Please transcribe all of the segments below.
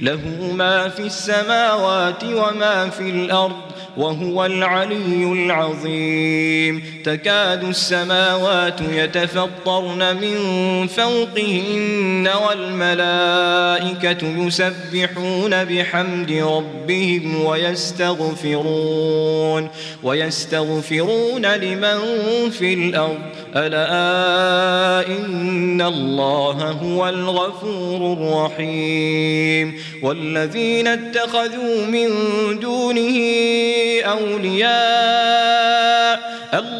له ما في السماوات وما في الأرض وهو العلي العظيم. تكاد السماوات يتفطرن من فوقهن والملائكة يسبحون بحمد ربهم ويستغفرون ويستغفرون لمن في الأرض. ألا إن الله هو الغفور الرحيم. والذين اتخذوا من دونه أولياء الله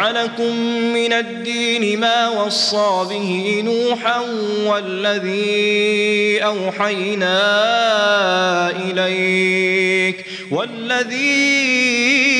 لكم من الدين ما وصى به نوحا والذي أوحينا إليك والذي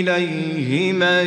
إليه من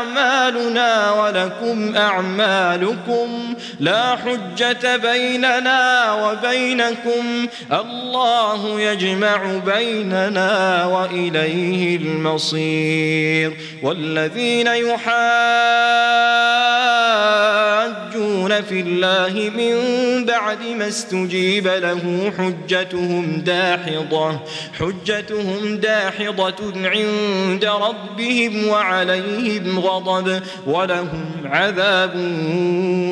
أعمالنا ولكم أعمالكم لا حجة بيننا وبينكم الله يجمع بيننا وإليه المصير والذين يحاجون يجادلون في الله من بعد ما استجيب له حجتهم داحضة حجتهم داحضة عند ربهم وعليهم غضب ولهم عذاب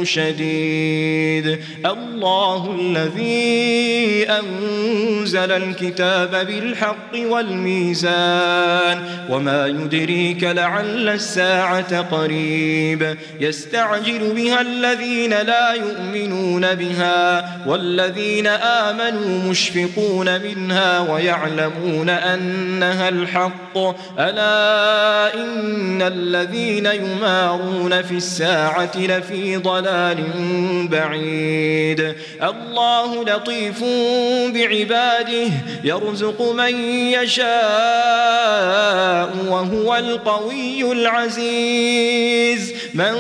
شديد. الله الذي أنزل الكتاب بالحق والميزان وما يدريك لعل الساعة قريب. يستعجل بها الذين لا يؤمنون بها والذين آمنوا مشفقون منها ويعلمون أنها الحق. ألا إن الذين يمارون في الساعة لفي ضلال بعيد. الله لطيف بعباده يرزق من يشاء وهو القوي العزيز. من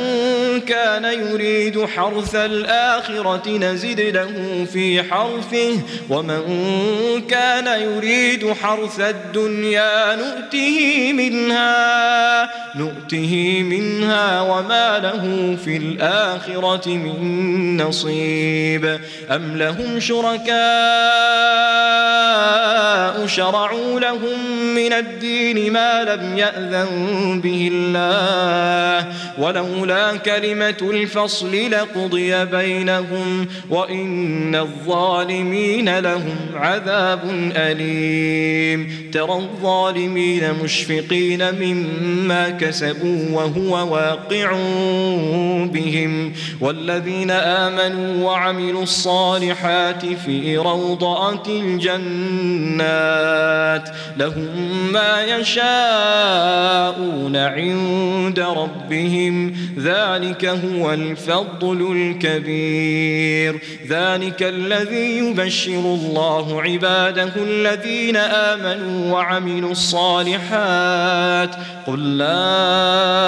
كان يريد حرث الآخرة نزد له في حرثه. ومن كان يريد حرث الدنيا نؤته منها نؤته منها وما له في الآخرة من نصيب. أم لهم شركاء شرعوا لهم من الدين ما لم يأذن به الله. ولولا كلمة الفصل لقضي بينهم وإن الظالمين لهم عذاب أليم. ترى الظالمين مشفقين مما كسبوا وهو واقع بهم. والذين آمنوا وعملوا الصالحات في روضات الجنات لهم ما يشاءون عند ربهم. ذلك هو الفضل الكبير. ذلك الذي يبشر الله عباده الذين آمنوا وعملوا الصالحات. قل لا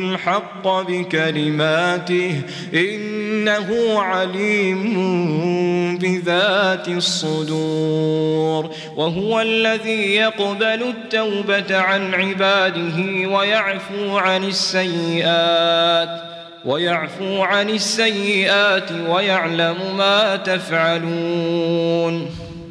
الحق بكلماته إنه عليم بذات الصدور. وهو الذي يقبل التوبة عن عباده ويعفو عن السيئات ويعفو عن السيئات ويعلم ما تفعلون.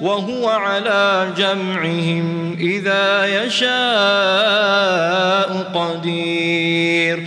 وهو على جمعهم إذا يشاء قدير.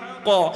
الحق.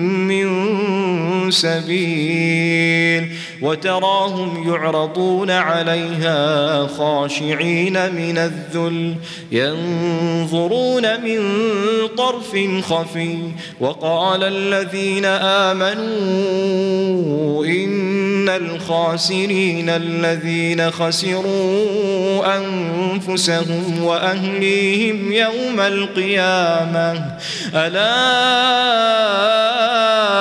من سبيل وتراهم يعرضون عليها خاشعين من الذل ينظرون من طرف خفي وقال الذين آمنوا إن الخاسرين الذين خسروا أنفسهم وأهليهم يوم القيامة ألا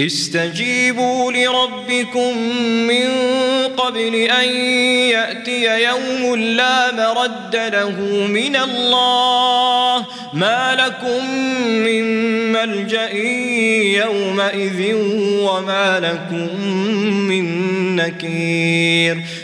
استجيبوا لربكم من قبل أن يأتي يوم لا مرد له من الله. ما لكم من ملجأ يومئذ وما لكم من نكير.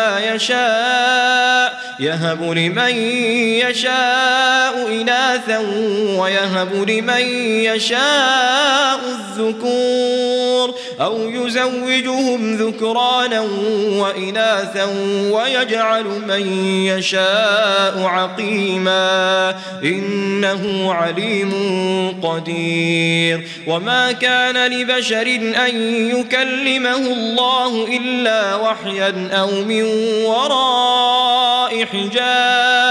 يشاء يهب لمن يشاء إناثا ويهب لمن يشاء الذكور أو يزوجهم ذكرانا وإناثا ويجعل من يشاء عقيما إنه عليم قدير. وما كان لبشر أن يكلمه الله إلا وحيا أو من وراء حجاب